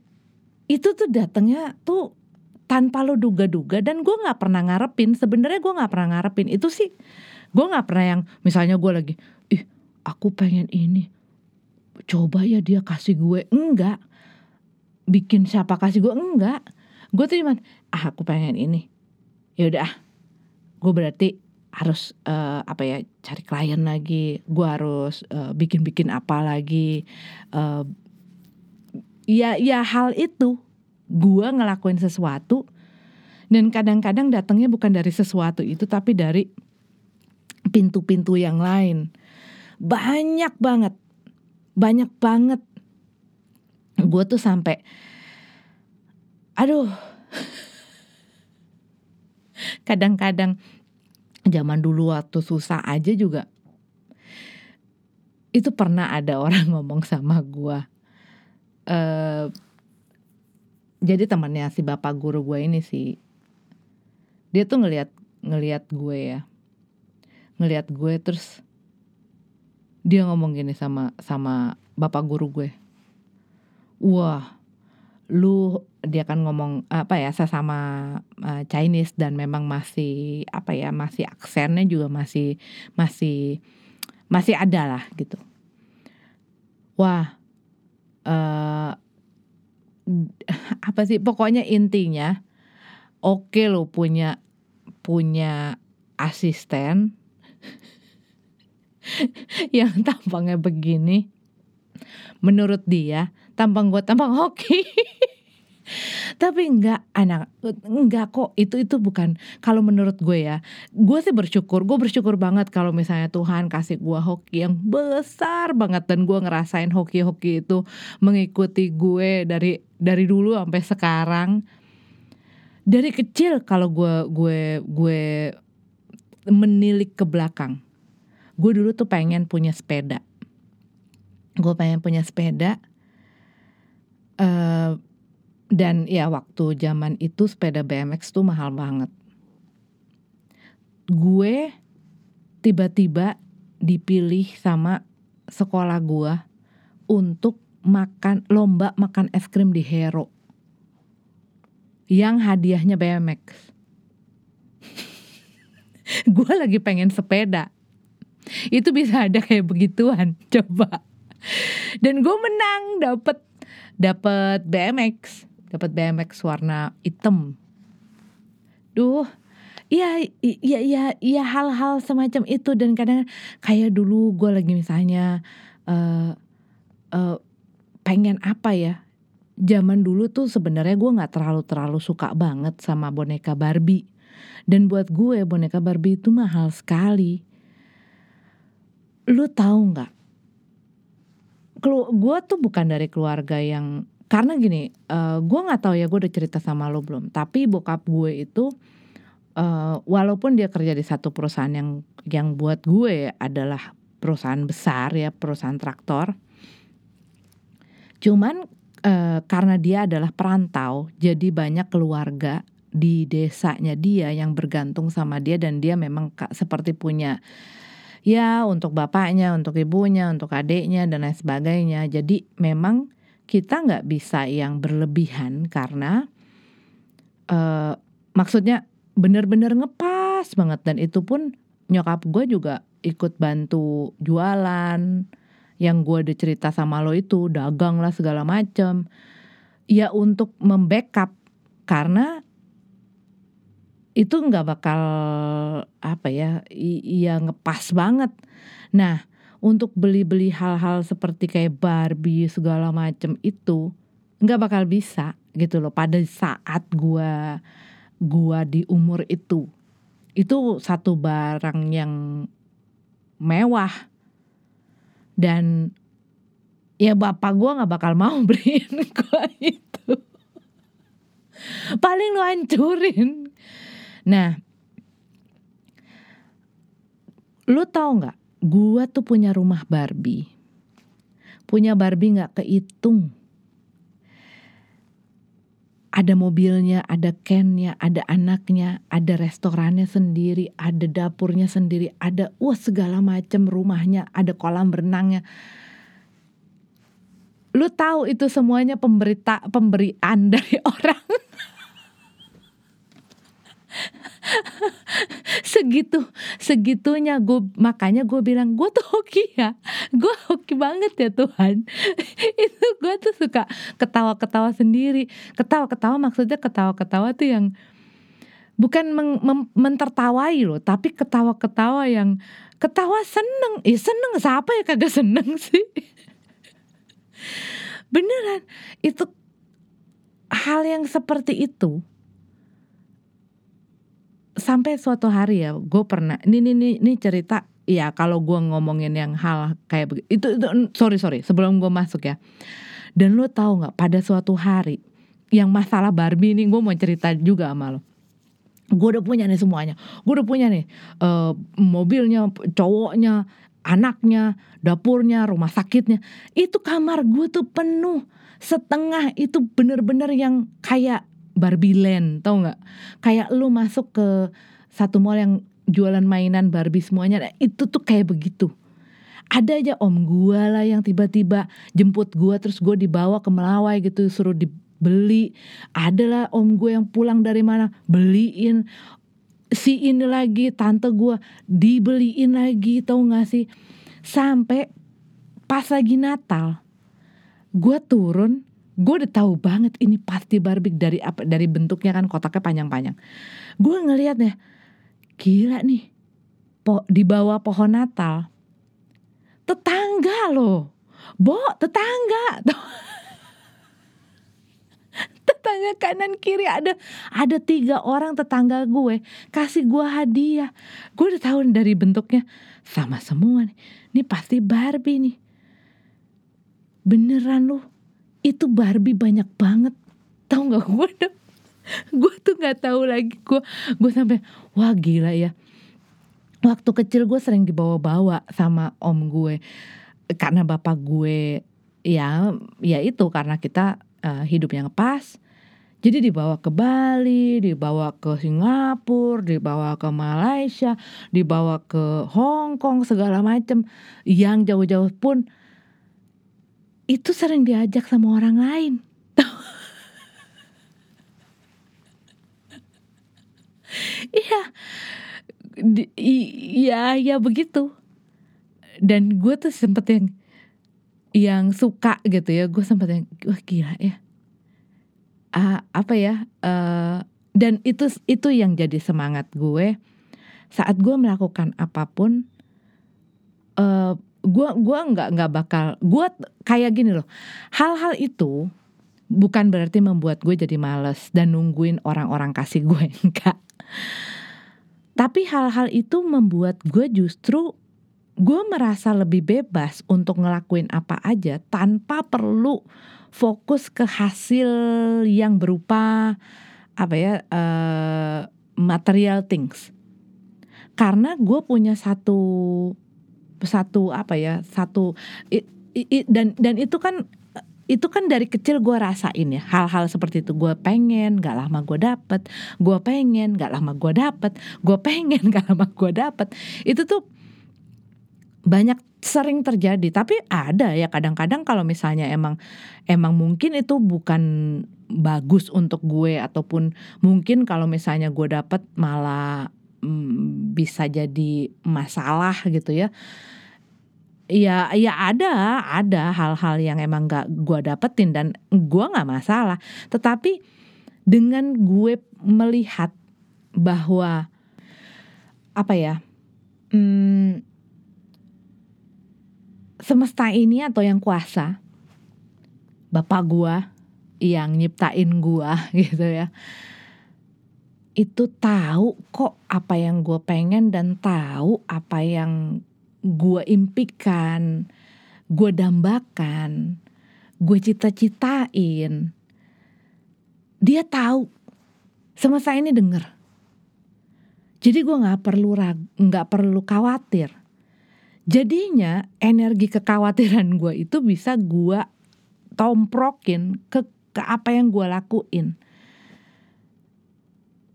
itu tuh datangnya tuh tanpa lo duga-duga dan gue nggak pernah ngarepin sebenarnya gue nggak pernah ngarepin itu sih. Gue nggak pernah yang misalnya gue lagi ih aku pengen ini coba ya dia kasih gue. Enggak. Bikin siapa kasih gue? Enggak. Gue cuman ah aku pengen ini. Ya udah ah. Gue berarti harus uh, apa ya cari klien lagi. Gue harus uh, bikin-bikin apa lagi. Uh, ya ya hal itu gue ngelakuin sesuatu dan kadang-kadang datangnya bukan dari sesuatu itu tapi dari pintu-pintu yang lain. Banyak banget banyak banget. Gue tuh sampai aduh. Kadang-kadang zaman dulu waktu susah aja juga itu pernah ada orang ngomong sama gue jadi temannya si bapak guru gue ini sih dia tuh ngelihat ngelihat gue ya. Ngelihat gue terus dia ngomong gini sama sama bapak guru gue. Wah lu dia kan ngomong apa ya sesama uh, Chinese dan memang masih apa ya masih aksennya juga masih masih masih ada lah gitu. Wah uh, apa sih pokoknya intinya oke okay lo punya punya asisten yang tampangnya begini menurut dia tampang gue tampang hoki tapi enggak anak enggak kok. Itu itu bukan kalau menurut gue ya gue sih bersyukur gue bersyukur banget kalau misalnya Tuhan kasih gue hoki yang besar banget dan gue ngerasain hoki-hoki itu mengikuti gue dari dari dulu sampai sekarang. Dari kecil kalau gue gue gue menilik ke belakang gue dulu tuh pengen punya sepeda. Gue pengen punya sepeda uh, dan ya waktu zaman itu sepeda BMX tuh mahal banget. Gue tiba-tiba dipilih sama sekolah gue untuk makan lomba makan es krim di Hero. Yang hadiahnya BMX. gue lagi pengen sepeda. Itu bisa ada kayak begituan, coba. Dan gue menang dapet dapet BMX dapat BMX warna hitam. Duh, Iya, iya, iya, iya hal-hal semacam itu dan kadang kayak dulu gue lagi misalnya uh, uh, pengen apa ya? Zaman dulu tuh sebenarnya gue nggak terlalu terlalu suka banget sama boneka Barbie. Dan buat gue boneka Barbie itu mahal sekali. Lu tahu nggak? Gue tuh bukan dari keluarga yang karena gini, uh, gue nggak tahu ya gue udah cerita sama lo belum. Tapi bokap gue itu uh, walaupun dia kerja di satu perusahaan yang yang buat gue adalah perusahaan besar ya perusahaan traktor. Cuman uh, karena dia adalah perantau, jadi banyak keluarga di desanya dia yang bergantung sama dia dan dia memang seperti punya ya untuk bapaknya, untuk ibunya, untuk adiknya dan lain sebagainya. Jadi memang kita nggak bisa yang berlebihan karena uh, maksudnya bener-bener ngepas banget. Dan itu pun nyokap gue juga ikut bantu jualan. Yang gue udah cerita sama lo itu dagang lah segala macem. Ya untuk membackup karena itu nggak bakal apa ya iya ngepas banget. Nah untuk beli-beli hal-hal seperti kayak Barbie segala macem itu nggak bakal bisa gitu loh pada saat gua gua di umur itu. Itu satu barang yang mewah. Dan ya bapak gua nggak bakal mau beliin gua itu. Paling lu hancurin. Nah lu tau nggak gua tuh punya rumah Barbie punya Barbie nggak kehitung ada mobilnya, ada Kennya, ada anaknya, ada restorannya sendiri, ada dapurnya sendiri, ada wah segala macam rumahnya, ada kolam berenangnya. Lu tahu itu semuanya pemberita pemberian dari orang. segitu segitunya gue makanya gue bilang gue tuh hoki ya. Gue hoki banget ya Tuhan. Itu gue tuh suka ketawa-ketawa sendiri. Ketawa-ketawa maksudnya ketawa-ketawa tuh yang bukan meng, mem, mentertawai loh tapi ketawa-ketawa yang ketawa seneng. Eh seneng siapa ya? Kagak seneng sih. Beneran itu hal yang seperti itu sampai suatu hari ya gue pernah ini ini ini cerita ya kalau gue ngomongin yang hal kayak begitu itu, itu sorry sorry sebelum gue masuk ya. Dan lo tahu nggak pada suatu hari yang masalah Barbie ini gue mau cerita juga sama lo gue udah punya nih semuanya. Gue udah punya nih uh, mobilnya cowoknya anaknya dapurnya rumah sakitnya. Itu kamar gue tuh penuh. Setengah itu bener-bener yang kayak Barbie Land tau nggak? Kayak lu masuk ke satu mall yang jualan mainan Barbie semuanya nah, itu tuh kayak begitu. Ada aja om gua lah yang tiba-tiba jemput gua terus gua dibawa ke Melawai gitu suruh dibeli. Adalah om gue yang pulang dari mana beliin. Si ini lagi tante gua dibeliin lagi tau gak sih? Sampai pas lagi Natal gua turun gue udah tahu banget ini pasti Barbie dari apa dari bentuknya kan kotaknya panjang-panjang. Gue ngeliat ya gila nih po, di bawah pohon Natal tetangga loh. Bo tetangga. Tetangga kanan kiri ada ada tiga orang tetangga gue kasih gue hadiah. Gue udah tahu dari bentuknya sama semua nih. Ini pasti Barbie nih. Beneran loh itu Barbie banyak banget. Tahu nggak gue udah gue tuh nggak tahu lagi. Gue gue sampai wah gila ya. Waktu kecil gue sering dibawa-bawa sama om gue. Karena bapak gue ya ya itu karena kita uh, hidup yang pas. Jadi dibawa ke Bali, dibawa ke Singapura, dibawa ke Malaysia, dibawa ke Hong Kong segala macem. Yang jauh-jauh pun itu sering diajak sama orang lain. Iya, iya, ya begitu. Dan gue tuh sempet yang yang suka gitu ya, gue sempet yang wah gila ya. Uh, apa ya? Uh, dan itu itu yang jadi semangat gue saat gue melakukan apa pun. Uh, gue gua nggak nggak bakal gue kayak gini loh. Hal-hal itu bukan berarti membuat gue jadi males dan nungguin orang-orang kasih gue enggak. Tapi hal-hal itu membuat gue justru gue merasa lebih bebas untuk ngelakuin apa aja tanpa perlu fokus ke hasil yang berupa apa ya uh, material things. Karena gue punya satu satu apa ya satu i, i, dan dan itu kan itu kan dari kecil gue rasain ya hal-hal seperti itu. Gue pengen gak lama gue dapet. Gue pengen gak lama gue dapet. Gue pengen gak lama gue dapet. Itu tuh banyak sering terjadi. Tapi ada ya kadang-kadang kalau misalnya emang emang mungkin itu bukan bagus untuk gue ataupun mungkin kalau misalnya gue dapet malah mm, bisa jadi masalah gitu ya ya ya ada ada hal-hal yang emang gak gue dapetin dan gue nggak masalah. Tetapi dengan gue melihat bahwa apa ya hmm, semesta ini atau yang kuasa bapak gue yang nyiptain gue gitu ya itu tahu kok apa yang gue pengen dan tahu apa yang gue impikan, gue dambakan, gue cita-citain. Dia tahu, semesta ini denger. Jadi gue nggak perlu nggak perlu khawatir. Jadinya energi kekhawatiran gue itu bisa gue tomprokin ke ke apa yang gue lakuin.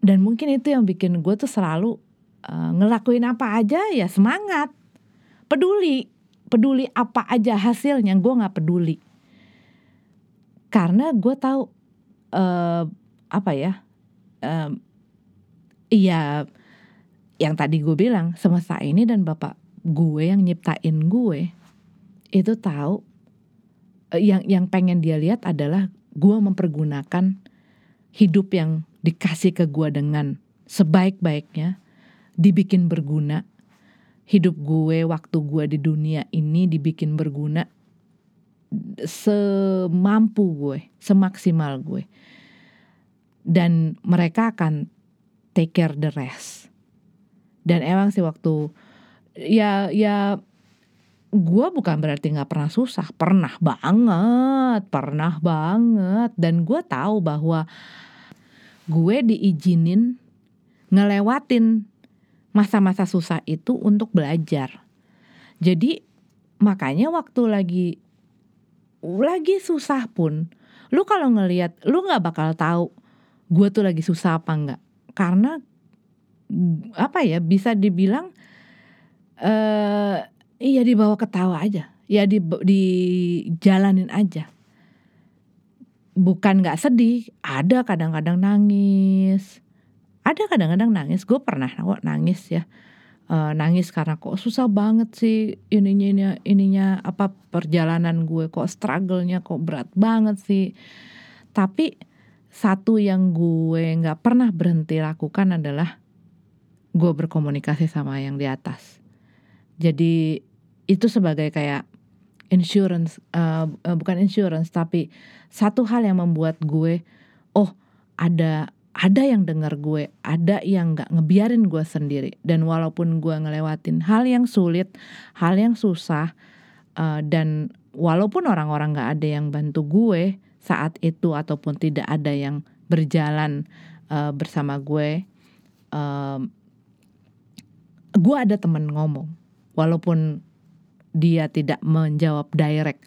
Dan mungkin itu yang bikin gue tuh selalu uh, ngelakuin apa aja ya semangat peduli. Peduli apa aja hasilnya gue nggak peduli. Karena gue tahu uh, apa ya uh, iya yang tadi gue bilang semesta ini dan bapak gue yang nyiptain gue itu tahu uh, yang yang pengen dia lihat adalah gue mempergunakan hidup yang dikasih ke gue dengan sebaik-baiknya dibikin berguna hidup gue, waktu gue di dunia ini dibikin berguna semampu gue, semaksimal gue. Dan mereka akan take care the rest. Dan emang sih waktu ya ya gue bukan berarti nggak pernah susah, pernah banget, pernah banget. Dan gue tahu bahwa gue diizinin ngelewatin masa-masa susah itu untuk belajar. Jadi makanya waktu lagi lagi susah pun, lu kalau ngelihat, lu nggak bakal tahu gue tuh lagi susah apa enggak, karena apa ya bisa dibilang uh, iya dibawa ketawa aja, ya di dijalanin aja. Bukan nggak sedih, ada kadang-kadang nangis, ada kadang-kadang nangis. Gue pernah kok nangis ya. Uh, nangis karena kok susah banget sih ininya ininya ininya apa perjalanan gue. Kok struggle-nya kok berat banget sih. Tapi satu yang gue nggak pernah berhenti lakukan adalah gue berkomunikasi sama yang di atas. Jadi itu sebagai kayak insurance uh, bukan insurance tapi satu hal yang membuat gue oh ada ada yang dengar gue, ada yang gak ngebiarin gue sendiri. Dan walaupun gue ngelewatin hal yang sulit, hal yang susah, uh, dan walaupun orang-orang gak ada yang bantu gue saat itu ataupun tidak ada yang berjalan uh, bersama gue, uh, gue ada temen ngomong, walaupun dia tidak menjawab direct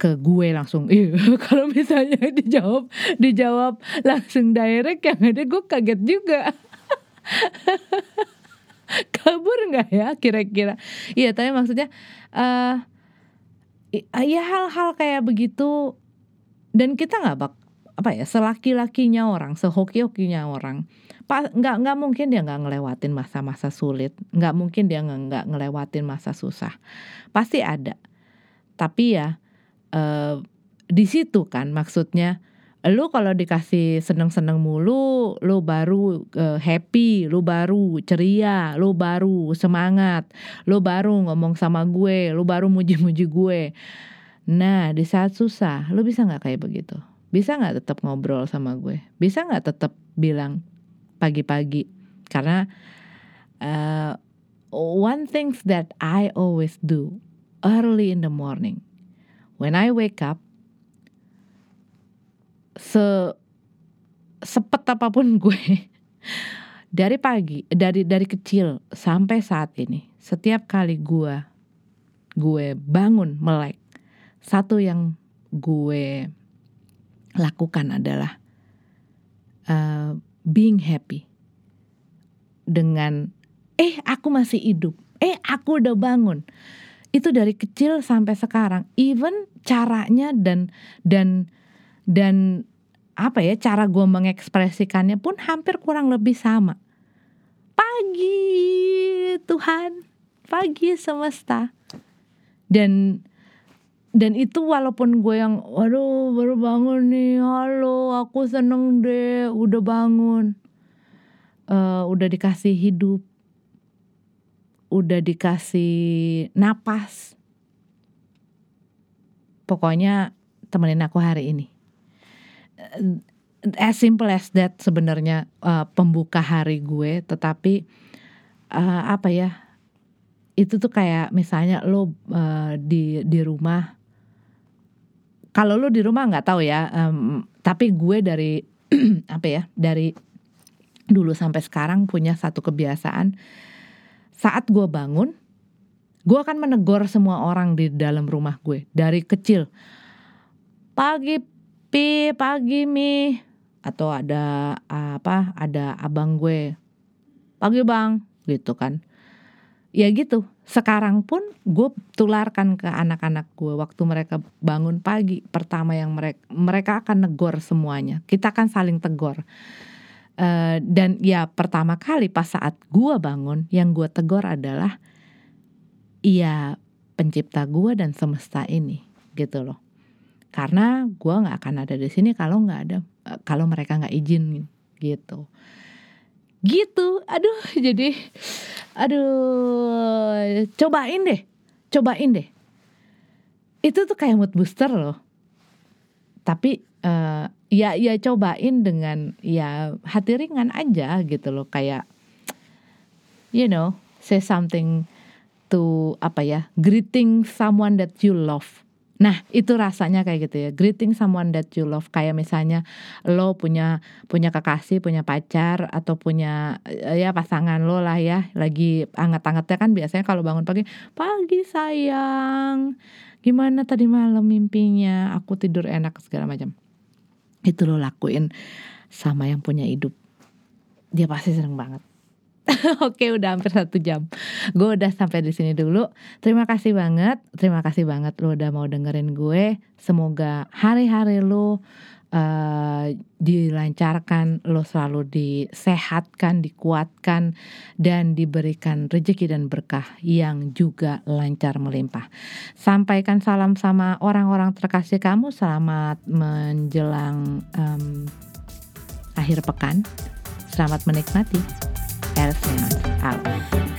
ke gue langsung. Iya kalau misalnya dijawab dijawab langsung direct yang ada gue kaget juga. Kabur nggak ya kira-kira? Iya tapi maksudnya uh, ya hal-hal kayak begitu. Dan kita nggak bak apa ya selaki-lakinya orang sehoki-hokinya orang pak nggak nggak mungkin dia nggak ngelewatin masa-masa sulit. Nggak mungkin dia nggak ngelewatin masa susah. Pasti ada. Tapi ya uh, di situ kan maksudnya lu kalau dikasih seneng-seneng mulu, lu baru uh, happy, lu baru ceria, lu baru semangat, lu baru ngomong sama gue, lu baru muji-muji gue. Nah di saat susah, lu bisa nggak kayak begitu? Bisa nggak tetap ngobrol sama gue? Bisa nggak tetap bilang pagi-pagi? Karena uh, one things that I always do early in the morning when I wake up se sepet apa pun gue dari pagi dari dari kecil sampai saat ini setiap kali gue gue bangun melek satu yang gue lakukan adalah uh, being happy dengan eh aku masih hidup. Eh aku udah bangun itu dari kecil sampai sekarang. Even caranya dan dan dan apa ya cara gue mengekspresikannya pun hampir kurang lebih sama. Pagi Tuhan. Pagi semesta. Dan dan itu walaupun gue yang waduh baru bangun nih halo aku seneng deh udah bangun. Uh, udah dikasih hidup udah dikasih napas. Pokoknya temenin aku hari ini. As simple as that sebenarnya uh, pembuka hari gue. Tetapi uh, apa ya itu tuh kayak misalnya lo uh, di di rumah. Kalau lo di rumah nggak tahu ya um, tapi gue dari apa ya dari dulu sampai sekarang punya satu kebiasaan saat gue bangun, gue akan menegur semua orang di dalam rumah gue dari kecil. Pagi pi, pagi mi, atau ada apa? Ada abang gue, pagi bang, gitu kan. Ya gitu. Sekarang pun gue tularkan ke anak-anak gue waktu mereka bangun pagi pertama yang mereka mereka akan negor semuanya. Kita akan saling tegur Uh, dan ya pertama kali pas saat gue bangun yang gue tegur adalah iya pencipta gue dan semesta ini gitu loh. Karena gue nggak akan ada di sini kalau nggak ada uh, kalau mereka nggak izin gitu. Gitu. Aduh jadi aduh cobain deh cobain deh. Itu tuh kayak mood booster loh. Tapi uh, ya ya cobain dengan ya hati ringan aja gitu loh. Kayak you know say something to apa ya greeting someone that you love. Nah itu rasanya kayak gitu ya. Greeting someone that you love. Kayak misalnya lo punya punya kekasih, punya pacar Atau punya ya pasangan lo lah ya. Lagi anget-angetnya kan biasanya kalau bangun pagi Pagi sayang. Gimana tadi malam mimpinya? Aku tidur enak segala macam itu lo lakuin sama yang punya hidup. Dia pasti seneng banget. Oke udah hampir satu jam. Gue udah sampai di sini dulu. Terima kasih banget. Terima kasih banget lo udah mau dengerin gue. Semoga hari-hari lo uh, dilancarkan, lo selalu disehatkan, dikuatkan, dan diberikan rezeki dan berkah yang juga lancar melimpah. Sampaikan salam sama orang-orang terkasih kamu. Selamat menjelang um, akhir pekan. Selamat menikmati. Elsie out.